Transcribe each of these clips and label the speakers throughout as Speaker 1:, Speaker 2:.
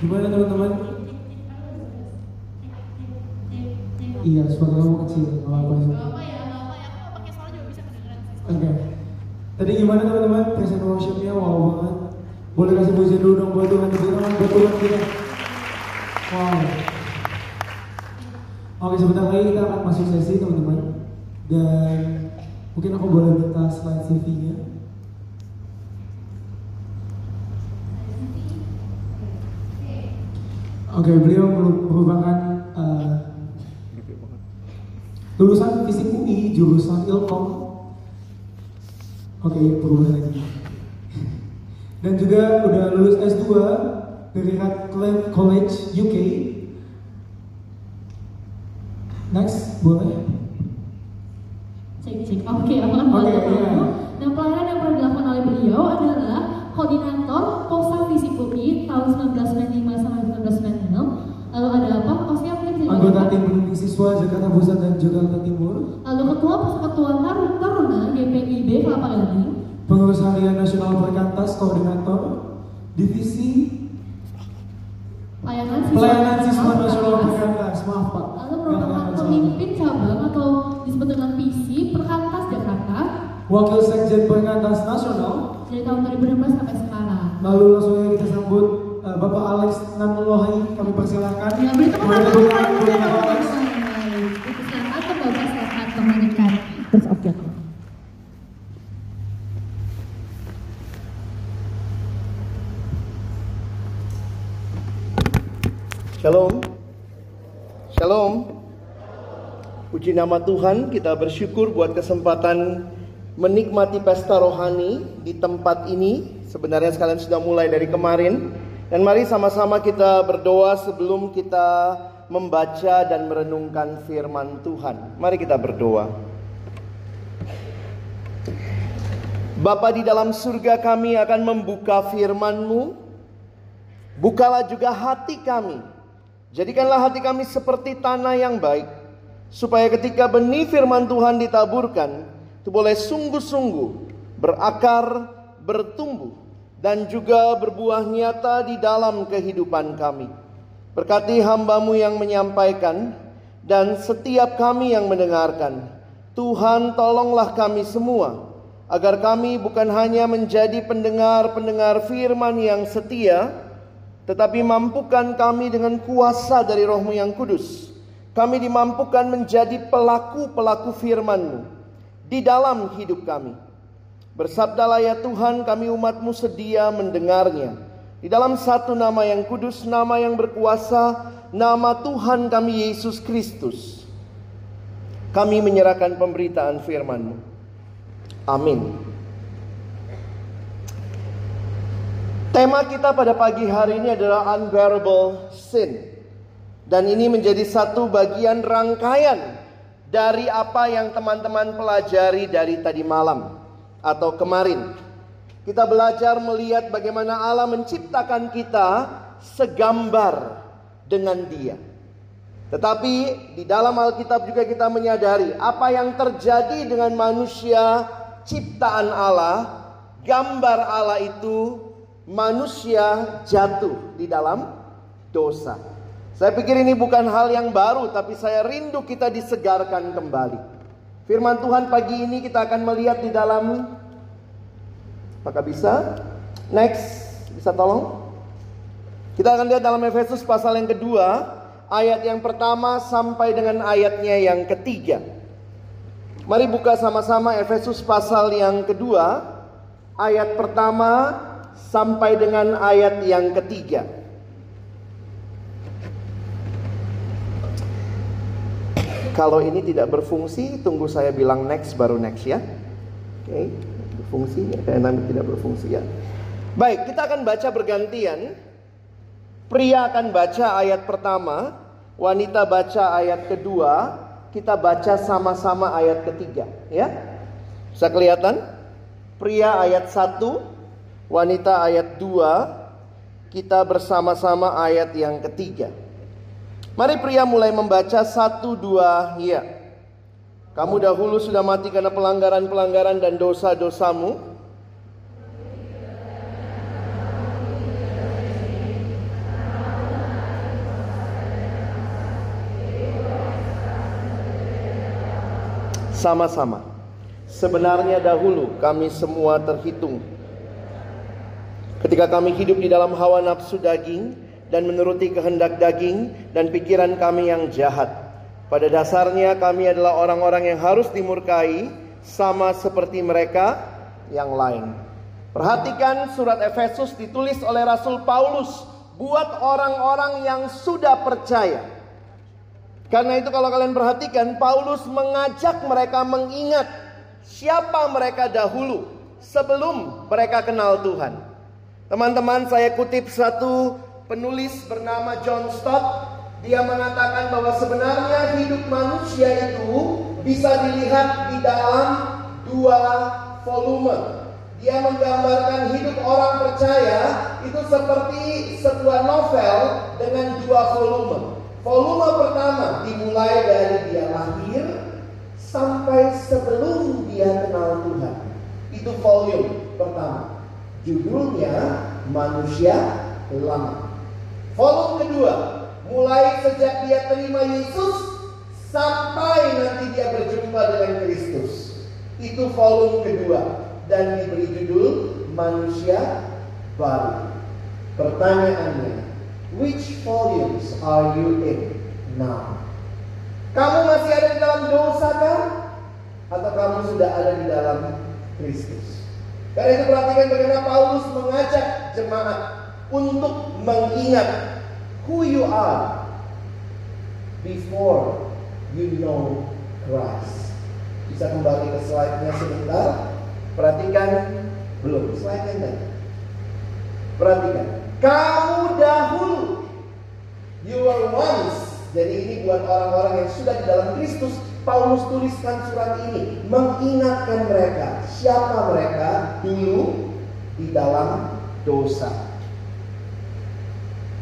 Speaker 1: Gimana teman-teman? Iya, suara kamu kecil. Kalau apa sih?
Speaker 2: Bapak ya, bapak ya, aku pakai suara juga bisa kedengeran.
Speaker 1: Oke. Tadi gimana teman-teman? Present worshipnya wow banget. Boleh kasih puji dulu dong buat Tuhan. Tepuk tangan buat Tuhan kita. Wow. Oke, sebentar lagi kita akan masuk sesi teman-teman. Dan mungkin aku boleh minta slide CV-nya. Oke, beliau merupakan eh, lulusan fisik UI jurusan Ilkom. Oke, berubah lagi. Dan juga udah lulus S2 dari Radcliffe College UK. Next, boleh?
Speaker 2: Cek cek. Oke, aman
Speaker 1: Oke,
Speaker 2: banget
Speaker 1: iya.
Speaker 2: Nah, pelayanan yang pernah dilakukan oleh beliau adalah koordinator Posa Fisik UI tahun 1995 sampai 1996. Lalu ada apa? Posnya mungkin bisa
Speaker 1: Anggota tim pendidik siswa Jakarta Pusat dan Jakarta Timur.
Speaker 2: Lalu ketua persekutuan Tar- Taruna GPIB Kelapa Gading.
Speaker 1: Pengurus harian nasional Perkantas Koordinator Divisi
Speaker 2: Pelayanan siswa,
Speaker 1: Pelayanan Siswa
Speaker 2: Nasional Perkantas.
Speaker 1: Maaf Pak.
Speaker 2: Lalu merupakan pemimpin cabang atau disebut dengan PC Perkantas Jakarta
Speaker 1: Wakil Sekjen Perkantas Nasional.
Speaker 2: dari tahun 2016 sampai sekarang.
Speaker 1: Lalu langsung kita sambut eh, Bapak Alex Nanulohi. Kami persilahkan.
Speaker 2: Ya, beri tepuk
Speaker 1: Boleh
Speaker 2: tangan
Speaker 1: tepuk
Speaker 2: untuk
Speaker 1: tangan
Speaker 2: Bapak
Speaker 1: untuk Bapak Alex.
Speaker 2: Silakan ke Bapak silakan komunikasi terus objek.
Speaker 3: Shalom. Shalom. Puji nama Tuhan, kita bersyukur buat kesempatan menikmati pesta rohani di tempat ini. Sebenarnya sekalian sudah mulai dari kemarin. Dan mari sama-sama kita berdoa sebelum kita membaca dan merenungkan firman Tuhan. Mari kita berdoa. Bapa di dalam surga kami akan membuka firman-Mu. Bukalah juga hati kami Jadikanlah hati kami seperti tanah yang baik, supaya ketika benih firman Tuhan ditaburkan, itu boleh sungguh-sungguh berakar, bertumbuh, dan juga berbuah nyata di dalam kehidupan kami. Berkati hambamu yang menyampaikan, dan setiap kami yang mendengarkan. Tuhan tolonglah kami semua, agar kami bukan hanya menjadi pendengar-pendengar firman yang setia, tetapi mampukan kami dengan kuasa dari rohmu yang kudus. Kami dimampukan menjadi pelaku-pelaku firman-Mu di dalam hidup kami. Bersabdalah ya Tuhan kami umatmu sedia mendengarnya. Di dalam satu nama yang kudus, nama yang berkuasa, nama Tuhan kami Yesus Kristus. Kami menyerahkan pemberitaan firman-Mu. Amin. Tema kita pada pagi hari ini adalah unbearable sin. Dan ini menjadi satu bagian rangkaian dari apa yang teman-teman pelajari dari tadi malam atau kemarin. Kita belajar melihat bagaimana Allah menciptakan kita segambar dengan Dia. Tetapi di dalam Alkitab juga kita menyadari apa yang terjadi dengan manusia ciptaan Allah, gambar Allah itu manusia jatuh di dalam dosa. Saya pikir ini bukan hal yang baru, tapi saya rindu kita disegarkan kembali. Firman Tuhan pagi ini kita akan melihat di dalam, apakah bisa? Next, bisa tolong? Kita akan lihat dalam Efesus pasal yang kedua, ayat yang pertama sampai dengan ayatnya yang ketiga. Mari buka sama-sama Efesus pasal yang kedua, ayat pertama sampai dengan ayat yang ketiga. Kalau ini tidak berfungsi, tunggu saya bilang next baru next ya. Oke, berfungsi ya, nanti tidak berfungsi ya. Baik, kita akan baca bergantian. Pria akan baca ayat pertama, wanita baca ayat kedua, kita baca sama-sama ayat ketiga ya. Bisa kelihatan? Pria ayat 1, wanita ayat 2, kita bersama-sama ayat yang ketiga. Mari pria mulai membaca satu dua ya. Kamu dahulu sudah mati karena pelanggaran-pelanggaran dan dosa-dosamu. Sama-sama. Sebenarnya dahulu kami semua terhitung. Ketika kami hidup di dalam hawa nafsu daging, dan menuruti kehendak daging dan pikiran kami yang jahat. Pada dasarnya kami adalah orang-orang yang harus dimurkai sama seperti mereka yang lain. Perhatikan surat Efesus ditulis oleh Rasul Paulus buat orang-orang yang sudah percaya. Karena itu kalau kalian perhatikan Paulus mengajak mereka mengingat siapa mereka dahulu sebelum mereka kenal Tuhan. Teman-teman saya kutip satu penulis bernama John Stott dia mengatakan bahwa sebenarnya hidup manusia itu bisa dilihat di dalam dua volume. Dia menggambarkan hidup orang percaya itu seperti sebuah novel dengan dua volume. Volume pertama dimulai dari dia lahir sampai sebelum dia kenal Tuhan. Itu volume pertama. Judulnya Manusia Lama. Volume kedua, mulai sejak dia terima Yesus sampai nanti dia berjumpa dengan Kristus. Itu volume kedua dan diberi judul Manusia Baru. Pertanyaannya, Which volumes are you in now? Kamu masih ada di dalam dosa kan? Atau kamu sudah ada di dalam Kristus? Karena itu perhatikan bagaimana Paulus mengajak jemaat untuk mengingat who you are before you know Christ. Bisa kembali ke slide-nya sebentar. Perhatikan. Belum slide-nya Perhatikan. Kamu dahulu. You were once. Jadi ini buat orang-orang yang sudah di dalam Kristus Paulus tuliskan surat ini. Mengingatkan mereka. Siapa mereka? Dulu Di dalam dosa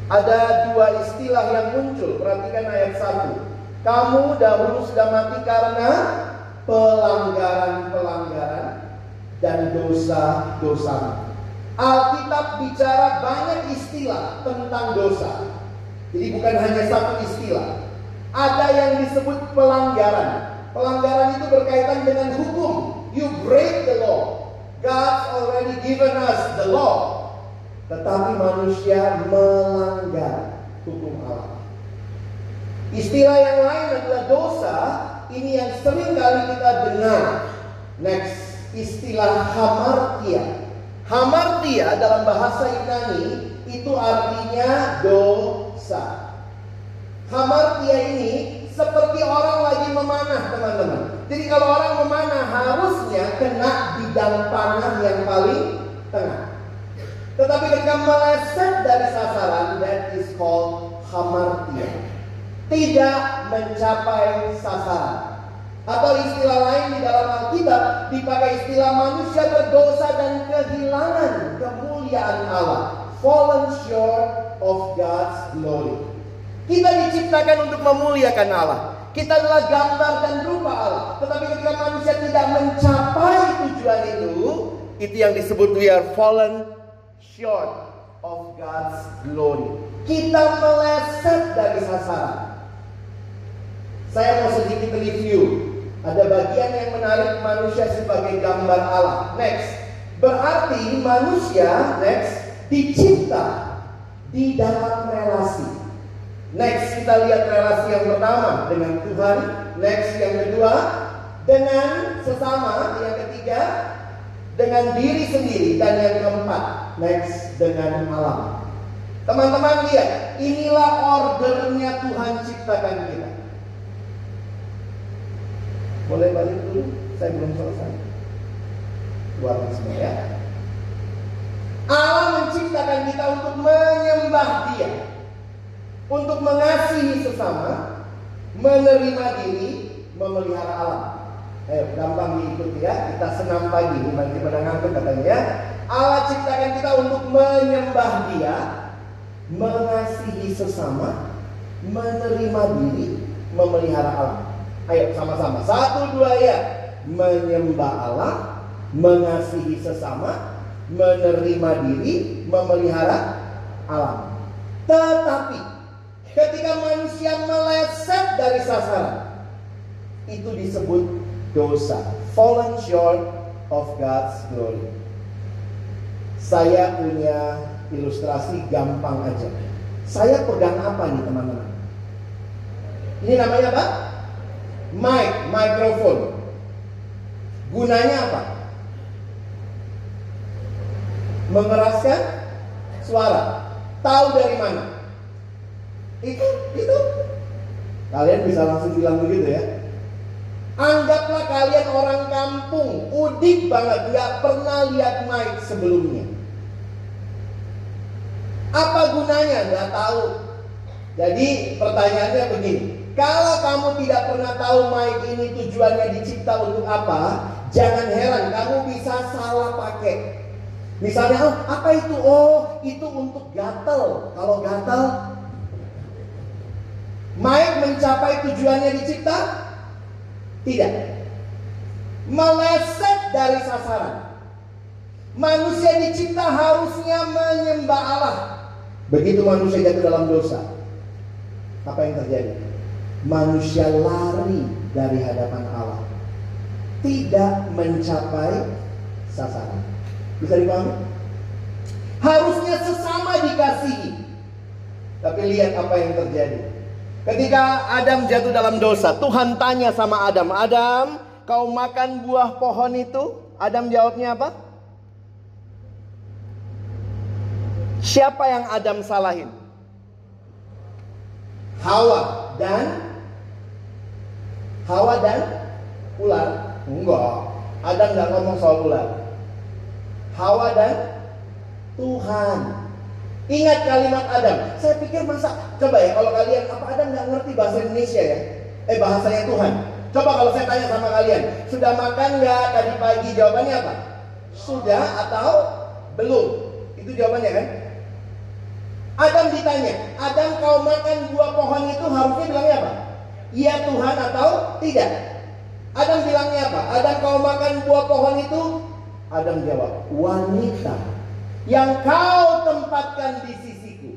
Speaker 3: Ada dua istilah yang muncul Perhatikan ayat 1 Kamu dahulu sudah mati karena Pelanggaran-pelanggaran Dan dosa-dosa Alkitab bicara banyak istilah tentang dosa. Jadi bukan hanya satu istilah. Ada yang disebut pelanggaran. Pelanggaran itu berkaitan dengan hukum. You break the law. God's already given us the law. Tetapi manusia melanggar hukum Allah. Istilah yang lain adalah dosa. Ini yang sering kali kita dengar. Next, istilah hamartia Hamartia dalam bahasa Yunani itu artinya dosa. Hamartia ini seperti orang lagi memanah teman-teman. Jadi kalau orang memanah harusnya kena bidang panah yang paling tengah. Tetapi ketika meleset dari sasaran, that is called hamartia. Tidak mencapai sasaran. Atau istilah lain di dalam Alkitab dipakai istilah manusia berdosa dan kehilangan kemuliaan Allah. Fallen short of God's glory. Kita diciptakan untuk memuliakan Allah. Kita adalah gambar dan rupa Allah. Tetapi ketika manusia tidak mencapai tujuan itu, itu yang disebut we are fallen short of God's glory. Kita meleset dari sasaran. Saya mau sedikit review ada bagian yang menarik manusia sebagai gambar Allah. Next. Berarti manusia next dicipta di dalam relasi. Next kita lihat relasi yang pertama dengan Tuhan. Next yang kedua dengan sesama. Yang dengan diri sendiri dan yang keempat next dengan alam. Teman-teman lihat, inilah ordernya Tuhan ciptakan kita. Boleh balik dulu? Saya belum selesai. Keluarkan semua ya. Allah menciptakan kita untuk menyembah Dia, untuk mengasihi sesama, menerima diri, memelihara alam. Ayo, gampang diikuti ya. Kita senam pagi, nanti pada ngantuk katanya. Allah ciptakan kita untuk menyembah Dia, mengasihi sesama, menerima diri, memelihara alam. Ayo sama-sama. Satu dua ya. Menyembah Allah, mengasihi sesama, menerima diri, memelihara alam. Tetapi ketika manusia meleset dari sasaran, itu disebut dosa. Fallen short of God's glory. Saya punya ilustrasi gampang aja. Saya pegang apa nih teman-teman? Ini namanya apa? Mic, microphone. Gunanya apa? Mengeraskan suara. Tahu dari mana? Itu, itu. Kalian bisa langsung bilang begitu ya. Anggaplah kalian orang kampung, udik banget, nggak pernah lihat mic sebelumnya. Apa gunanya? Nggak tahu. Jadi pertanyaannya begini, kalau kamu tidak pernah tahu mic ini tujuannya dicipta untuk apa, jangan heran kamu bisa salah pakai. Misalnya, oh, apa itu? Oh, itu untuk gatel. Kalau gatel, mic mencapai tujuannya dicipta? Tidak. Meleset dari sasaran. Manusia dicipta harusnya menyembah Allah. Begitu manusia jatuh dalam dosa, apa yang terjadi? Manusia lari dari hadapan Allah, tidak mencapai sasaran. Bisa dipahami? Harusnya sesama dikasihi, tapi lihat apa yang terjadi. Ketika Adam jatuh dalam dosa, Tuhan tanya sama Adam, Adam, kau makan buah pohon itu? Adam jawabnya apa? Siapa yang Adam salahin? Hawa dan Hawa dan ular? Enggak. Adam nggak ngomong soal ular. Hawa dan Tuhan. Ingat kalimat Adam. Saya pikir masa coba ya kalau kalian apa Adam nggak ngerti bahasa Indonesia ya? Eh bahasanya Tuhan. Coba kalau saya tanya sama kalian, sudah makan nggak tadi pagi? Jawabannya apa? Sudah atau belum? Itu jawabannya kan? Adam ditanya, Adam kau makan buah pohon itu harusnya bilangnya apa? Iya Tuhan atau tidak? Adam bilangnya apa? Adam kau makan buah pohon itu? Adam jawab, wanita yang kau tempatkan di sisiku.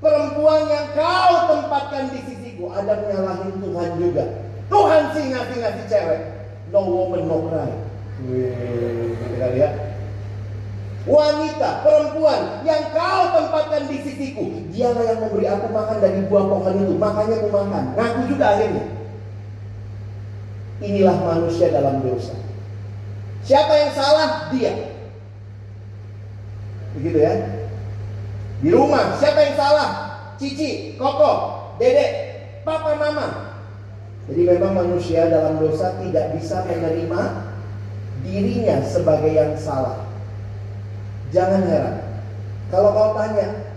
Speaker 3: Perempuan yang kau tempatkan di sisiku. Adam nyalahin Tuhan juga. Tuhan sih ngasih-ngasih cewek. No woman, no cry. Kali ya. Wanita, perempuan yang kau tempatkan di sisiku. Dialah yang memberi aku makan dari buah pohon itu. Makanya aku makan. Ngaku juga akhirnya. Inilah manusia dalam dosa. Siapa yang salah? Dia. Begitu ya. Di rumah, siapa yang salah? Cici, Koko, Dedek, Papa, Mama. Jadi memang manusia dalam dosa tidak bisa menerima dirinya sebagai yang salah. Jangan heran. Kalau kau tanya,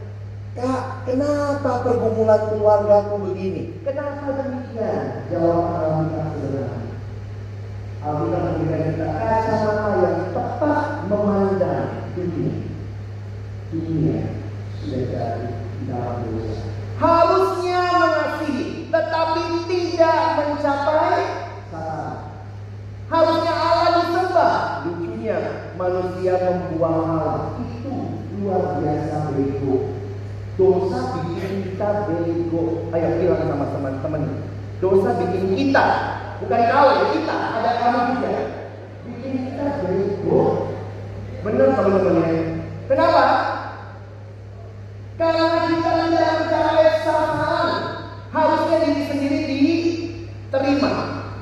Speaker 3: Kak, kenapa pergumulan keluargaku begini? Kenapa demikian? Jawab Alkitab sederhana. Alkitab memberikan kita kacamata yang tepat memandang dunia. Dunia jadi dalam dosa. Harusnya mengasihi, tetapi tidak mencapai sasaran. Harusnya Allah disembah, lucunya manusia membuang Allah. Itu luar biasa bego. Dosa bikin kita bego. Ayo bilang sama teman-teman. Dosa bikin kita, bukan kau ya kita, ada kamu juga. Bikin kita bego. Benar teman-teman ya. Kenapa? Karena kita tidak mencapai sasaran. Harusnya diri sendiri diterima.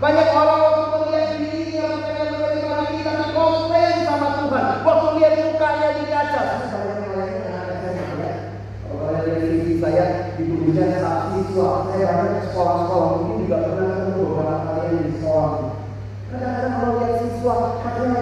Speaker 3: Banyak orang waktu melihat diri yang bukannya menerima diri tapi komplain sama Tuhan. Waktu lihat mukanya di kaca. Saya yang lainnya anak-anak saya ya. Kalau kalian sisi saya di dunia saat siswa saya banyak sekolah-sekolah mungkin juga pernah ketemu beberapa kalian di sekolah. Kadang-kadang kalau lihat siswa katanya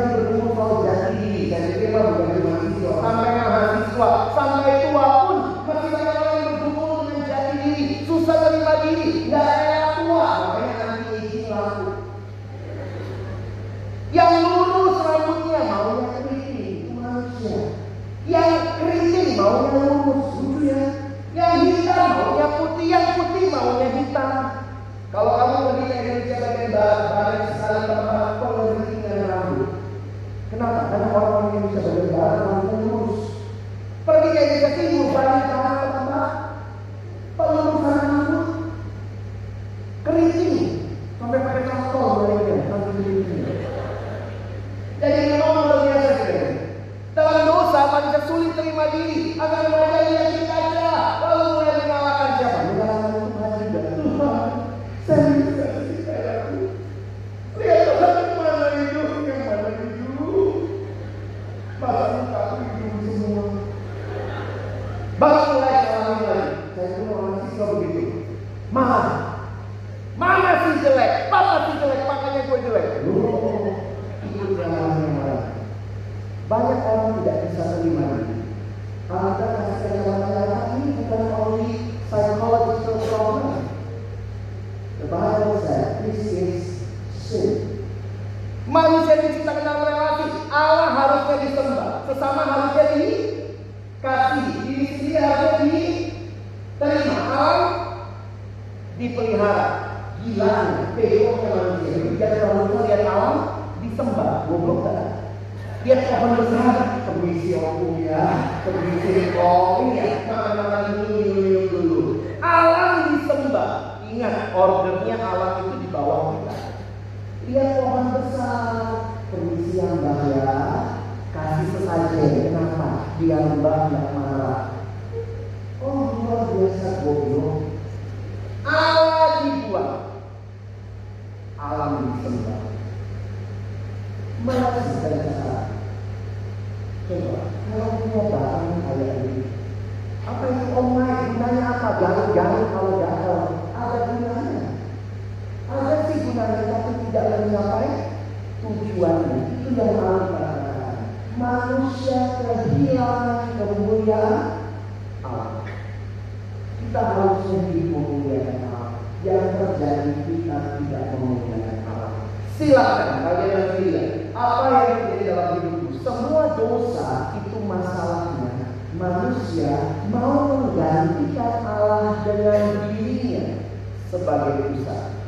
Speaker 3: Kita harusnya dimuliakan Allah. Yang terjadi kita tidak memuliakan Allah. Silakan kalian lihat apa yang terjadi dalam hidupku. Semua dosa itu masalahnya manusia mau menggantikan Allah dengan dirinya sebagai pusat.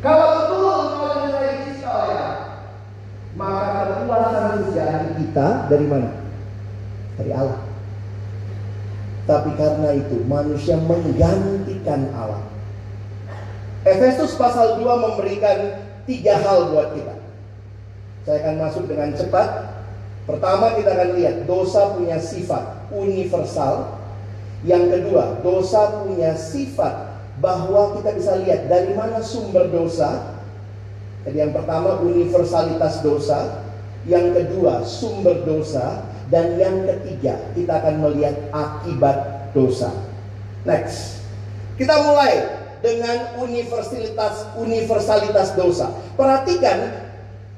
Speaker 3: Kalau betul engkau mengenai ya, maka kepuasan sejati kita dari mana? Dari Allah. Tapi karena itu manusia menggantikan Allah. Efesus pasal 2 memberikan tiga hal buat kita. Saya akan masuk dengan cepat. Pertama kita akan lihat dosa punya sifat universal. Yang kedua, dosa punya sifat bahwa kita bisa lihat dari mana sumber dosa. Jadi yang pertama universalitas dosa, yang kedua sumber dosa, dan yang ketiga kita akan melihat akibat dosa. Next. Kita mulai dengan universalitas universalitas dosa. Perhatikan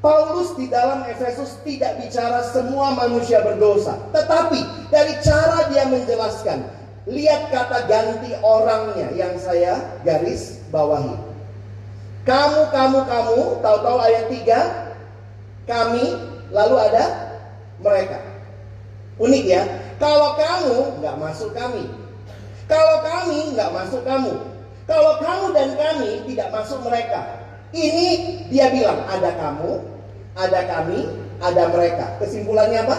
Speaker 3: Paulus di dalam Efesus tidak bicara semua manusia berdosa, tetapi dari cara dia menjelaskan, lihat kata ganti orangnya yang saya garis bawahi. Kamu, kamu, kamu, tahu-tahu ayat 3, kami, lalu ada mereka. Unik ya, kalau kamu nggak masuk kami, kalau kami nggak masuk kamu, kalau kamu dan kami tidak masuk mereka. Ini dia bilang ada kamu, ada kami, ada mereka. Kesimpulannya apa?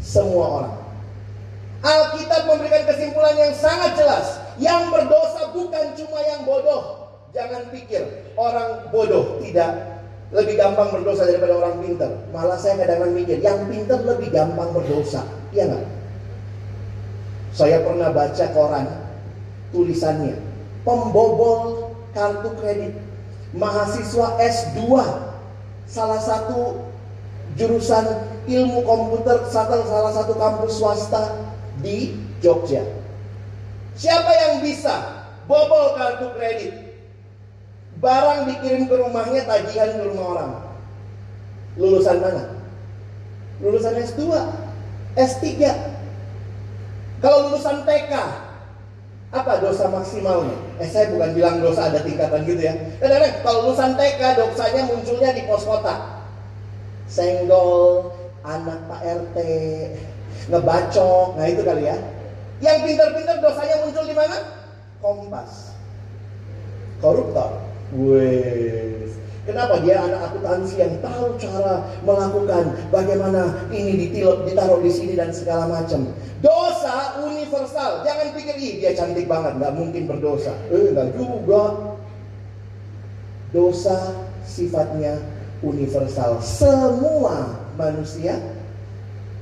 Speaker 3: Semua orang. Alkitab memberikan kesimpulan yang sangat jelas. Yang berdosa bukan cuma yang bodoh. Jangan pikir orang bodoh tidak lebih gampang berdosa daripada orang pintar. Malah saya kadang-kadang mikir, yang pintar lebih gampang berdosa. Iya nggak? Saya pernah baca koran tulisannya pembobol kartu kredit mahasiswa S2 salah satu jurusan ilmu komputer salah, salah satu kampus swasta di Jogja. Siapa yang bisa bobol kartu kredit? Barang dikirim ke rumahnya, tagihan ke rumah orang. Lulusan mana? Lulusan S2, S3. Kalau lulusan TK, apa dosa maksimalnya? Eh saya bukan bilang dosa ada tingkatan gitu ya. Kadang-kadang kalau lulusan TK dosanya munculnya di pos kota. Senggol, anak Pak RT, ngebacok, nah itu kali ya. Yang pintar-pintar dosanya muncul di mana? Kompas. Koruptor. Wes. Kenapa dia anak akuntansi yang tahu cara melakukan bagaimana ini ditilep, ditaruh di sini dan segala macam. Dosa universal. Jangan pikir ih dia cantik banget, nggak mungkin berdosa. Eh nggak juga. Dosa sifatnya universal. Semua manusia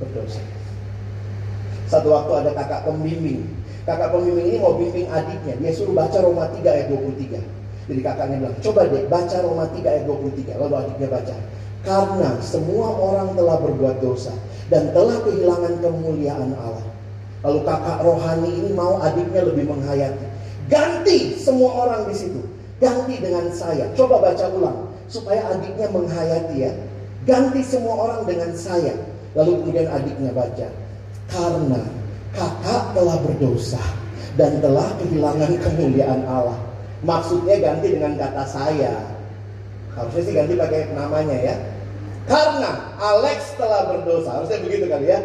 Speaker 3: berdosa. Satu waktu ada kakak pembimbing. Kakak pembimbing ini mau bimbing adiknya. Dia suruh baca Roma 3 ayat 23. Jadi kakaknya bilang, coba deh baca Roma 3 ayat 23. Lalu adiknya baca. Karena semua orang telah berbuat dosa dan telah kehilangan kemuliaan Allah. Lalu kakak rohani ini mau adiknya lebih menghayati. Ganti semua orang di situ. Ganti dengan saya. Coba baca ulang supaya adiknya menghayati ya. Ganti semua orang dengan saya. Lalu kemudian adiknya baca. Karena kakak telah berdosa dan telah kehilangan kemuliaan Allah. Maksudnya ganti dengan kata saya. Harusnya sih ganti pakai namanya ya. Karena Alex telah berdosa. Harusnya begitu kali ya.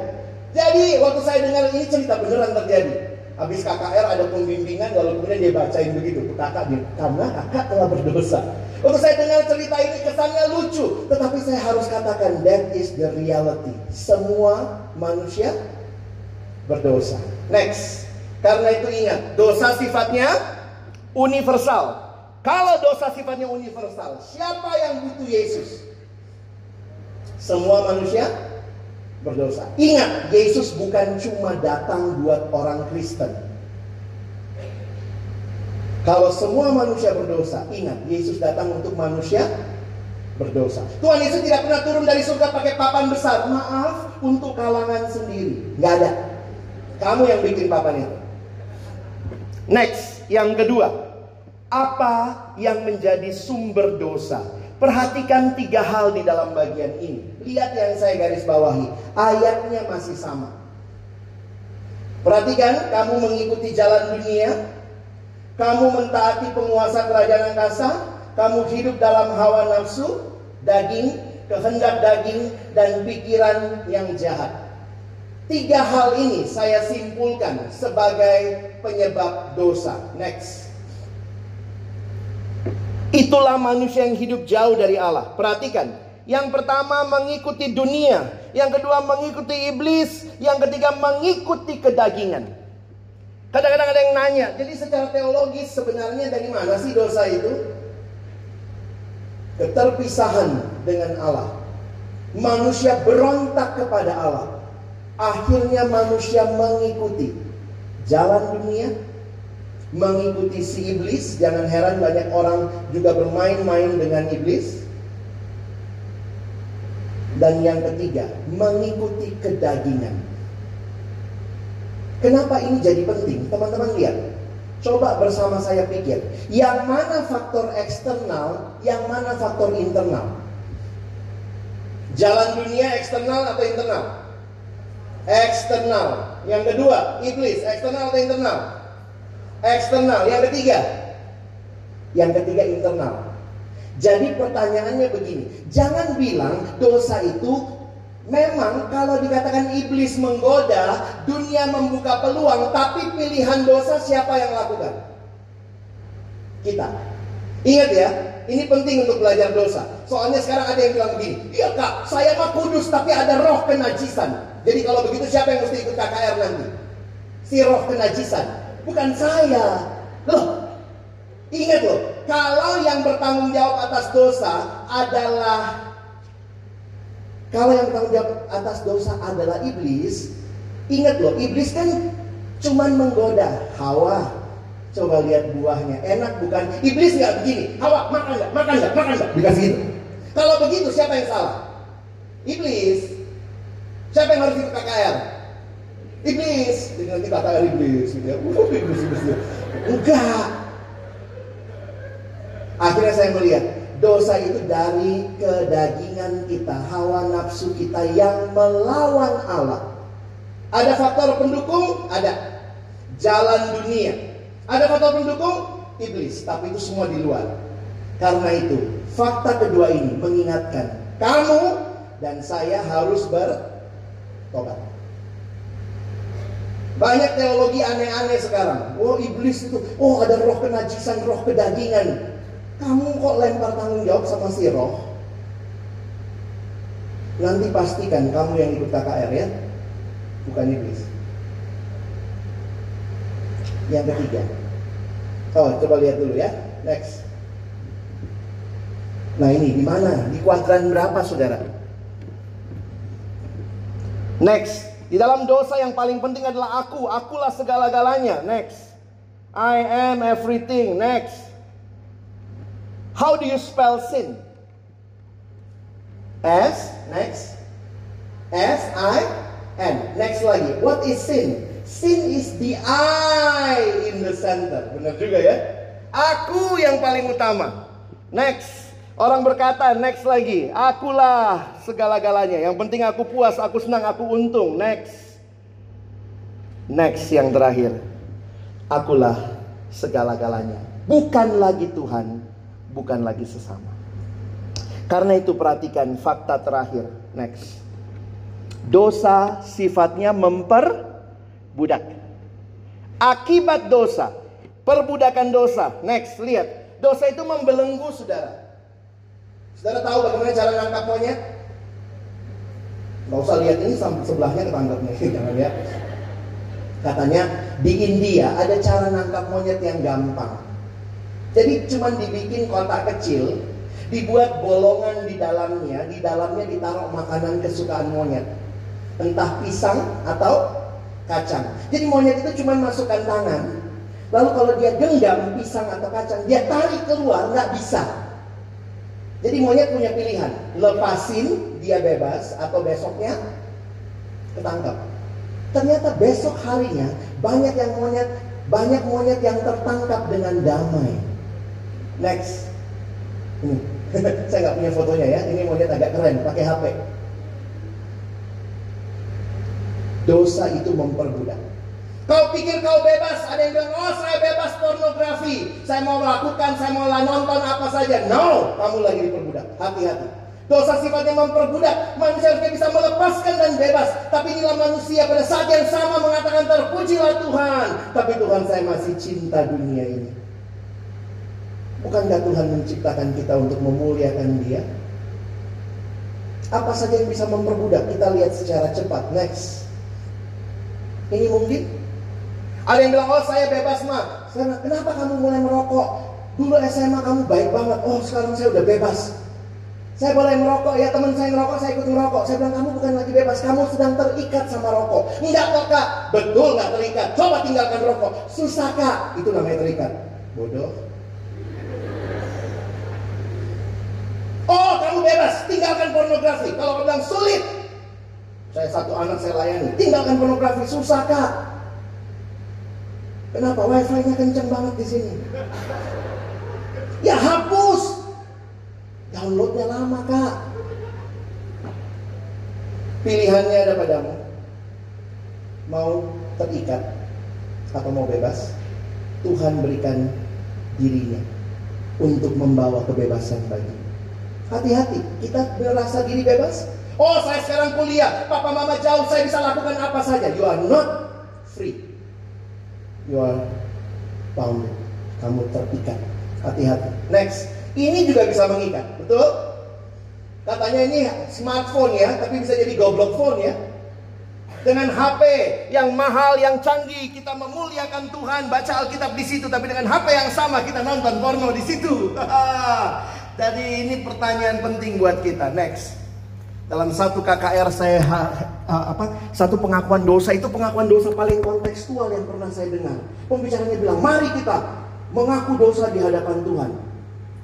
Speaker 3: Jadi waktu saya dengar ini cerita beneran terjadi. Habis KKR ada pembimbingan lalu kemudian dia bacain begitu kakak dia, karena kakak telah berdosa. Waktu saya dengar cerita ini kesannya lucu, tetapi saya harus katakan that is the reality. Semua manusia berdosa. Next. Karena itu ingat, dosa sifatnya universal. Kalau dosa sifatnya universal, siapa yang butuh Yesus? Semua manusia berdosa. Ingat, Yesus bukan cuma datang buat orang Kristen. Kalau semua manusia berdosa, ingat, Yesus datang untuk manusia berdosa. Tuhan Yesus tidak pernah turun dari surga pakai papan besar. Maaf, untuk kalangan sendiri. Nggak ada. Kamu yang bikin papan itu. Next, yang kedua. Apa yang menjadi sumber dosa? Perhatikan tiga hal di dalam bagian ini. Lihat yang saya garis bawahi. Ayatnya masih sama. Perhatikan, kamu mengikuti jalan dunia. Kamu mentaati penguasa kerajaan angkasa. Kamu hidup dalam hawa nafsu, daging, kehendak daging, dan pikiran yang jahat. Tiga hal ini saya simpulkan sebagai penyebab dosa. Next. Itulah manusia yang hidup jauh dari Allah. Perhatikan, yang pertama mengikuti dunia, yang kedua mengikuti iblis, yang ketiga mengikuti kedagingan. Kadang-kadang ada yang nanya, jadi secara teologis sebenarnya dari mana sih dosa itu? Keterpisahan dengan Allah. Manusia berontak kepada Allah. Akhirnya manusia mengikuti jalan dunia, mengikuti si iblis. Jangan heran banyak orang juga bermain-main dengan iblis. Dan yang ketiga, mengikuti kedagingan. Kenapa ini jadi penting? Teman-teman lihat. Coba bersama saya pikir. Yang mana faktor eksternal, yang mana faktor internal? Jalan dunia eksternal atau internal? Eksternal. Yang kedua, iblis, eksternal atau internal? Eksternal. Yang ketiga, yang ketiga internal. Jadi pertanyaannya begini, jangan bilang dosa itu memang kalau dikatakan iblis menggoda, dunia membuka peluang, tapi pilihan dosa siapa yang lakukan? Kita. Ingat ya, ini penting untuk belajar dosa. Soalnya sekarang ada yang bilang begini, iya kak, saya mah kudus tapi ada roh kenajisan. Jadi kalau begitu siapa yang mesti ikut KKR nanti? Si roh kenajisan. Bukan saya. Loh, ingat loh, kalau yang bertanggung jawab atas dosa adalah kalau yang bertanggung jawab atas dosa adalah iblis, ingat loh, iblis kan cuman menggoda Hawa. Coba lihat buahnya, enak bukan? Iblis nggak begini, Hawa makan nggak, makan nggak, makan nggak, dikasih gitu. Kalau begitu siapa yang salah? Iblis. Siapa yang harus ikut KKR? Iblis, jadi nanti kata iblis gitu ya. Uh, iblis, iblis, iblis. Enggak. Akhirnya saya melihat dosa itu dari kedagingan kita, hawa nafsu kita yang melawan Allah. Ada faktor pendukung? Ada. Jalan dunia. Ada faktor pendukung? Iblis. Tapi itu semua di luar. Karena itu, fakta kedua ini mengingatkan kamu dan saya harus bertobat. Banyak teologi aneh-aneh sekarang. Oh iblis itu, oh ada roh kenajisan, roh kedagingan. Kamu kok lempar tanggung jawab sama si roh? Nanti pastikan kamu yang ikut KKR ya, bukan iblis. Yang ketiga. Oh, coba lihat dulu ya. Next. Nah ini di mana? Di kuadran berapa saudara? Next. Di dalam dosa yang paling penting adalah aku. Akulah segala-galanya. Next. I am everything. Next. How do you spell sin? S. Next. S I N. Next lagi. What is sin? Sin is the I in the center. Benar juga ya? Aku yang paling utama. Next. Orang berkata, next lagi. Akulah segala-galanya. Yang penting aku puas, aku senang, aku untung. Next. Next yang terakhir. Akulah segala-galanya. Bukan lagi Tuhan, bukan lagi sesama. Karena itu perhatikan fakta terakhir. Next. Dosa sifatnya memperbudak. Akibat dosa, perbudakan dosa. Next, lihat. Dosa itu membelenggu saudara. Saudara tahu bagaimana cara nangkap monyet? Gak usah lihat ini sebelahnya ketangkap nih, jangan lihat. Katanya di India ada cara nangkap monyet yang gampang. Jadi cuma dibikin kotak kecil, dibuat bolongan di dalamnya, di dalamnya ditaruh makanan kesukaan monyet. Entah pisang atau kacang. Jadi monyet itu cuma masukkan tangan, lalu kalau dia genggam pisang atau kacang, dia tarik keluar, nggak bisa. Jadi monyet punya pilihan, lepasin dia bebas atau besoknya ketangkap. Ternyata besok harinya banyak yang monyet banyak monyet yang tertangkap dengan damai. Next. Ini. Saya nggak punya fotonya ya. Ini monyet agak keren, pakai HP. Dosa itu memperbudak. Kau pikir kau bebas, ada yang bilang, oh saya bebas pornografi. Saya mau melakukan, saya mau nonton apa saja. No, kamu lagi diperbudak. Hati-hati. Dosa sifatnya memperbudak. Manusia harusnya bisa melepaskan dan bebas. Tapi inilah manusia pada saat yang sama mengatakan terpujilah Tuhan. Tapi Tuhan saya masih cinta dunia ini. Bukankah Tuhan menciptakan kita untuk memuliakan dia? Apa saja yang bisa memperbudak? Kita lihat secara cepat. Next. Ini mungkin? Ada yang bilang, oh saya bebas mah. Kenapa kamu mulai merokok? Dulu SMA kamu baik banget. Oh sekarang saya udah bebas. Saya boleh merokok, ya teman saya ngerokok, saya ikut merokok. Saya bilang kamu bukan lagi bebas, kamu sedang terikat sama rokok. Enggak kok kak, betul nggak terikat. Coba tinggalkan rokok. Susah kak, itu namanya terikat. Bodoh. Oh kamu bebas, tinggalkan pornografi. Kalau kamu sulit, saya satu anak saya layani, tinggalkan pornografi susah kak. Kenapa wifi-nya kenceng banget di sini? Ya hapus, Downloadnya lama kak. Pilihannya ada padamu. Mau terikat atau mau bebas? Tuhan berikan dirinya untuk membawa kebebasan bagi. Hati-hati, kita merasa diri bebas. Oh, saya sekarang kuliah, papa mama jauh, saya bisa lakukan apa saja. You are not free. You are bound. Kamu terikat. Hati-hati. Next, ini juga bisa mengikat, betul? Katanya ini smartphone ya, tapi bisa jadi goblok phone ya. Dengan HP yang mahal, yang canggih, kita memuliakan Tuhan, baca Alkitab di situ, tapi dengan HP yang sama kita nonton porno di situ. Jadi ini pertanyaan penting buat kita. Next. Dalam satu KKR saya apa satu pengakuan dosa itu pengakuan dosa paling kontekstual yang pernah saya dengar. Pembicaranya bilang, "Mari kita mengaku dosa di hadapan Tuhan."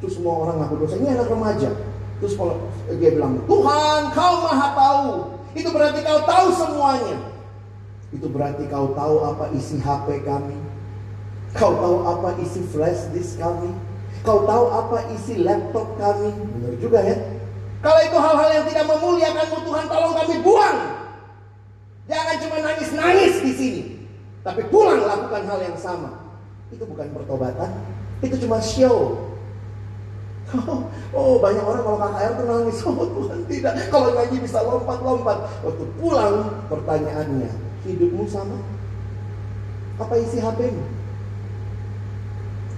Speaker 3: Terus semua orang ngaku dosa. Ini anak remaja. Terus kalau dia bilang, Tuhan kau maha tahu. Itu berarti kau tahu semuanya. Itu berarti kau tahu apa isi HP kami. Kau tahu apa isi flash disk kami. Kau tahu apa isi laptop kami. Benar juga ya. Kalau itu hal-hal yang tidak memuliakanmu Tuhan tolong kami buang. Jangan cuma nangis-nangis di sini. Tapi pulang lakukan hal yang sama. Itu bukan pertobatan. Itu cuma show. Oh, banyak orang kalau KKR tuh nangis. Oh Tuhan tidak. Kalau nyanyi bisa lompat-lompat. Waktu pulang pertanyaannya, hidupmu sama? Apa isi HP-mu?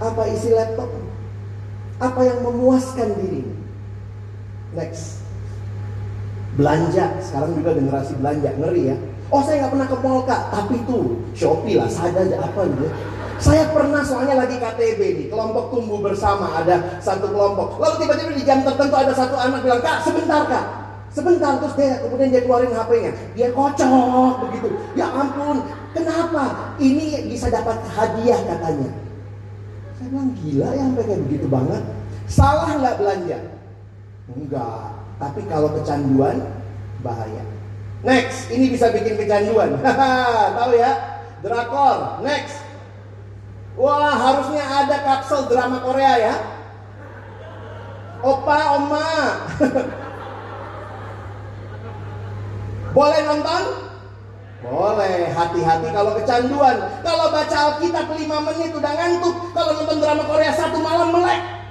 Speaker 3: Apa isi laptop? Apa yang memuaskan diri? Next. Belanja. Sekarang juga generasi belanja. Ngeri ya. Oh saya nggak pernah ke mall kak. Tapi tuh Shopee lah. Saja aja apa gitu. Saya pernah soalnya lagi KTB nih, kelompok tumbuh bersama ada satu kelompok. Lalu tiba-tiba di jam tertentu ada satu anak bilang, kak sebentar kak, sebentar terus dia kemudian dia keluarin HP-nya, dia kocok begitu. Ya ampun, kenapa? Ini bisa dapat hadiah katanya. Saya bilang gila ya sampai kayak begitu banget. Salah nggak belanja? Enggak. Tapi kalau kecanduan bahaya. Next, ini bisa bikin kecanduan. Tahu ya? drakor. Next. Wah, harusnya ada kapsel drama Korea ya. Opa, oma. Boleh nonton? Boleh, hati-hati kalau kecanduan. Kalau baca Alkitab 5 menit udah ngantuk. Kalau nonton drama Korea satu malam melek.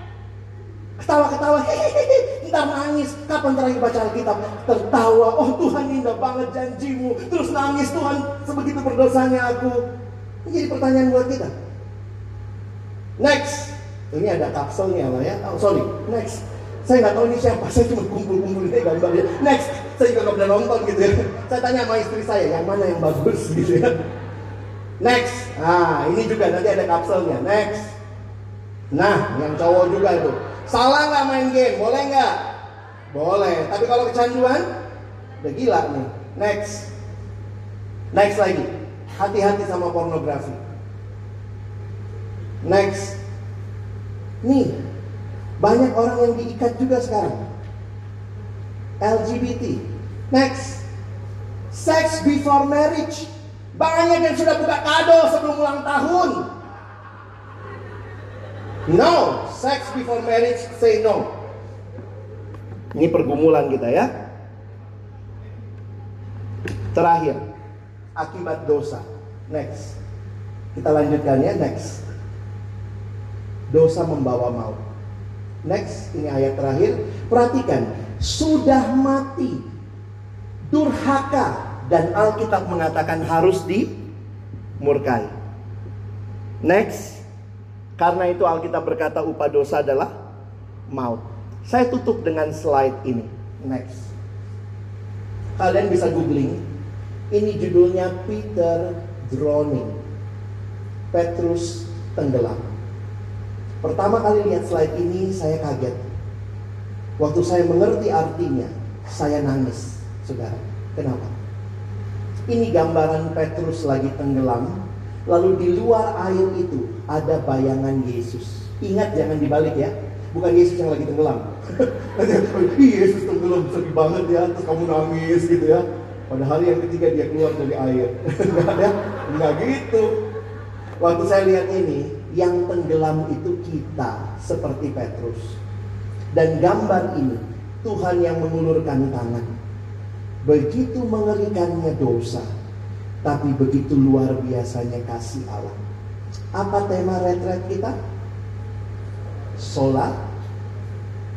Speaker 3: Ketawa-ketawa, ntar nangis. Kapan terakhir baca Alkitab? Tertawa, oh Tuhan indah banget janjimu. Terus nangis, Tuhan sebegitu berdosanya aku. Ini jadi pertanyaan buat kita. Next. Ini ada kapselnya lah ya. Oh, sorry. Next. Saya nggak tahu ini siapa. Saya cuma kumpul-kumpul ini gambarnya. Next. Saya juga nggak pernah nonton gitu ya. Saya tanya sama istri saya, yang mana yang bagus gitu ya. Next. Ah, ini juga nanti ada kapselnya. Next. Nah, yang cowok juga itu. Salah nggak main game? Boleh nggak? Boleh. Tapi kalau kecanduan, udah gila nih. Next. Next lagi. Hati-hati sama pornografi. Next. Nih, banyak orang yang diikat juga sekarang. LGBT. Next. Sex before marriage. Banyak yang sudah buka kado sebelum ulang tahun. No, sex before marriage, say no. Ini pergumulan kita ya. Terakhir, akibat dosa. Next. Kita lanjutkan ya, next. Dosa membawa maut. Next, ini ayat terakhir. Perhatikan, sudah mati, durhaka, dan Alkitab mengatakan harus dimurkai. Next, karena itu Alkitab berkata upah dosa adalah maut. Saya tutup dengan slide ini. Next. Kalian bisa googling. Ini judulnya Peter Drowning. Petrus tenggelam. Pertama kali lihat slide ini saya kaget. Waktu saya mengerti artinya, saya nangis, saudara. Kenapa? Ini gambaran Petrus lagi tenggelam, lalu di luar air itu ada bayangan Yesus. Ingat jangan dibalik ya, bukan Yesus yang lagi tenggelam. Yesus tenggelam sedih banget ya, terus kamu nangis gitu ya. Pada hari yang ketiga dia keluar dari air. Enggak ada, enggak gitu. Waktu saya lihat ini, yang tenggelam itu kita seperti Petrus. Dan gambar ini Tuhan yang mengulurkan tangan. Begitu mengerikannya dosa, tapi begitu luar biasanya kasih Allah. Apa tema retret kita? Sola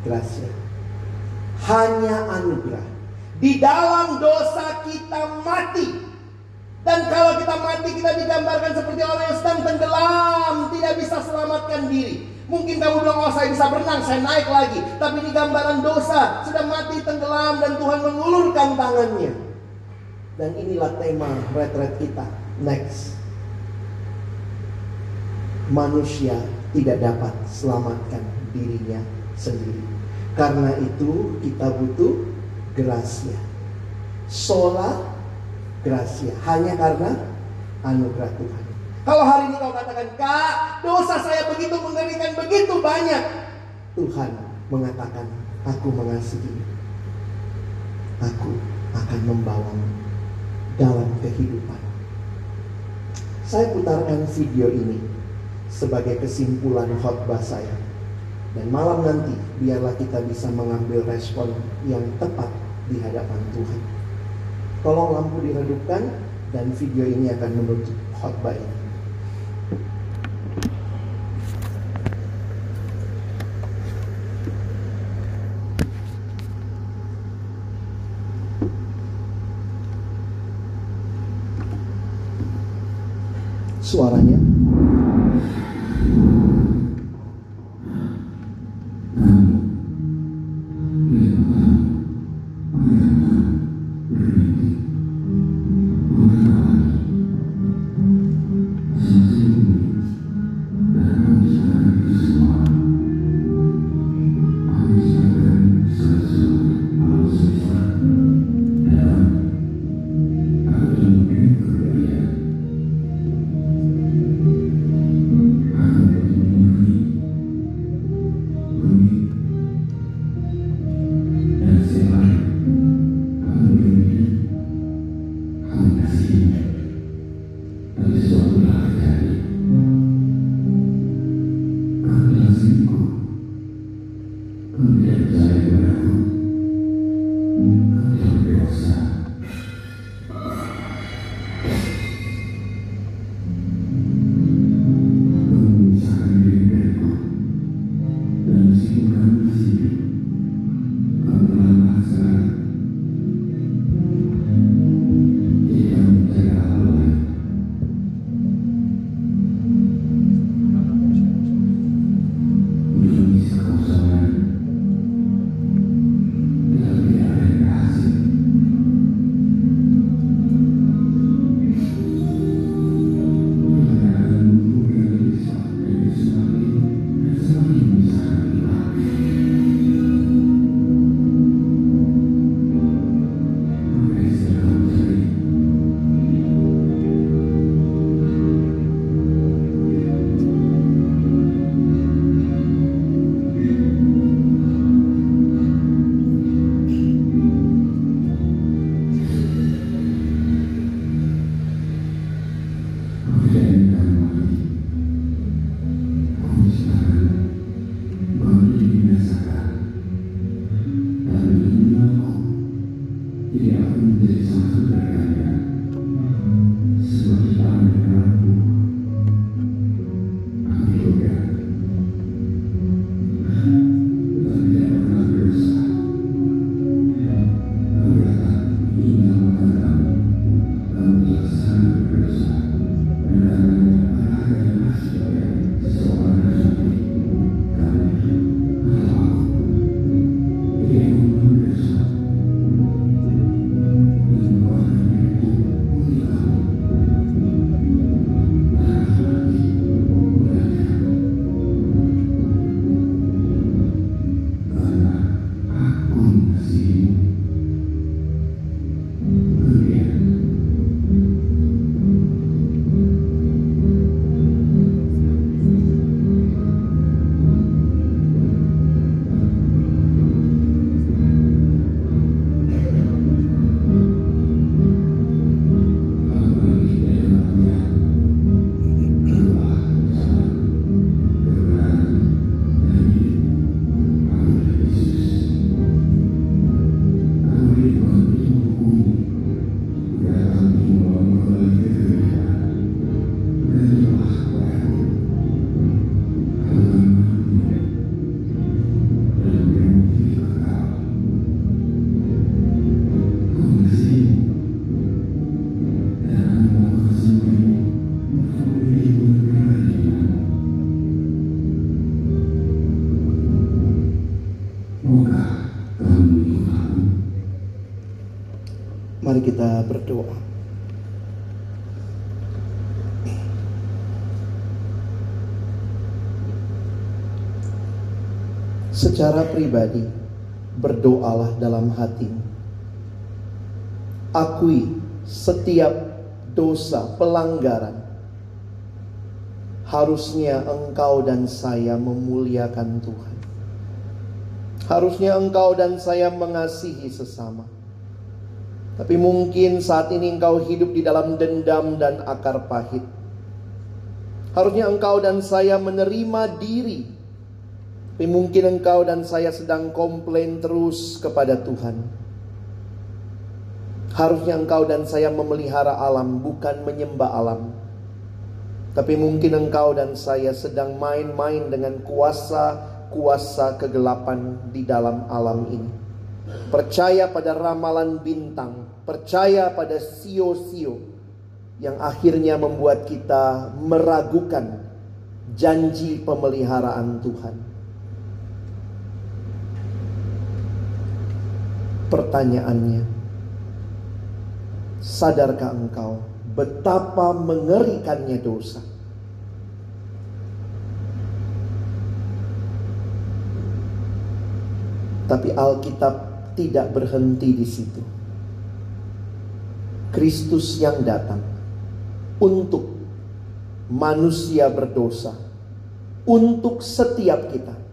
Speaker 3: gracia. Hanya anugerah. Di dalam dosa kita mati. Dan kalau kita mati kita digambarkan seperti orang yang sedang tenggelam, tidak bisa selamatkan diri. Mungkin kamu bilang, oh saya bisa berenang, saya naik lagi. Tapi ini gambaran dosa, sudah mati tenggelam dan Tuhan mengulurkan tangannya. Dan inilah tema retret kita. Next. Manusia tidak dapat selamatkan dirinya sendiri. Karena itu kita butuh gracia. Sola gracia. Hanya karena anugerah Tuhan. Kalau hari ini kau katakan, Kak, dosa saya begitu mengerikan, begitu banyak. Tuhan mengatakan, aku mengasihi. Aku akan membawamu dalam kehidupan. Saya putarkan video ini sebagai kesimpulan khotbah saya. Dan malam nanti biarlah kita bisa mengambil respon yang tepat di hadapan Tuhan. Tolong lampu diredupkan dan video ini akan menutup khotbah ini. Suaranya pribadi berdoalah dalam hatimu. Akui setiap dosa, pelanggaran. Harusnya engkau dan saya memuliakan Tuhan. Harusnya engkau dan saya mengasihi sesama. Tapi mungkin saat ini engkau hidup di dalam dendam dan akar pahit. Harusnya engkau dan saya menerima diri. Tapi mungkin engkau dan saya sedang komplain terus kepada Tuhan. Harusnya engkau dan saya memelihara alam, bukan menyembah alam. Tapi mungkin engkau dan saya sedang main-main dengan kuasa-kuasa kegelapan di dalam alam ini. Percaya pada ramalan bintang, percaya pada sio-sio yang akhirnya membuat kita meragukan janji pemeliharaan Tuhan. Pertanyaannya, sadarkah engkau betapa mengerikannya dosa? Tapi Alkitab tidak berhenti di situ. Kristus yang datang untuk manusia berdosa, untuk setiap kita.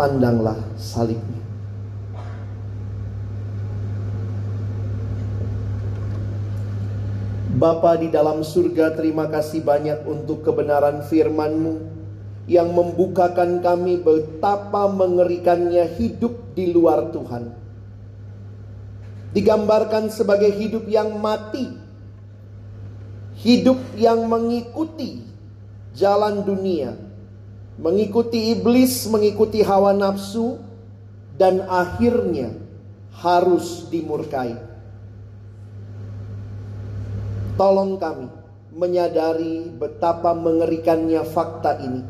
Speaker 3: Pandanglah salibnya. Bapa di dalam surga, terima kasih banyak untuk kebenaran firman-Mu yang membukakan kami betapa mengerikannya hidup di luar Tuhan. Digambarkan sebagai hidup yang mati, hidup yang mengikuti jalan dunia, mengikuti iblis, mengikuti hawa nafsu, dan akhirnya harus dimurkai. Tolong kami menyadari betapa mengerikannya fakta ini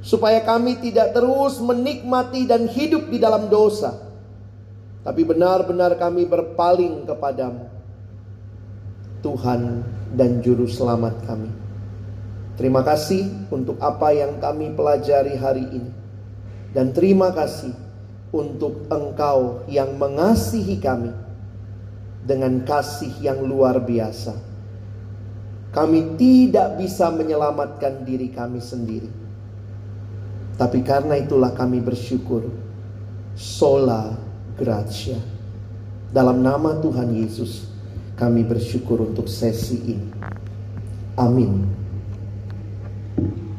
Speaker 3: supaya kami tidak terus menikmati dan hidup di dalam dosa, tapi benar-benar kami berpaling kepadamu, Tuhan dan Juru Selamat kami. Terima kasih untuk apa yang kami pelajari hari ini, dan terima kasih untuk Engkau yang mengasihi kami dengan kasih yang luar biasa. Kami tidak bisa menyelamatkan diri kami sendiri tapi karena itulah kami bersyukur. Sola Gracia. Dalam nama Tuhan Yesus kami bersyukur untuk sesi ini. Amin. Thank you.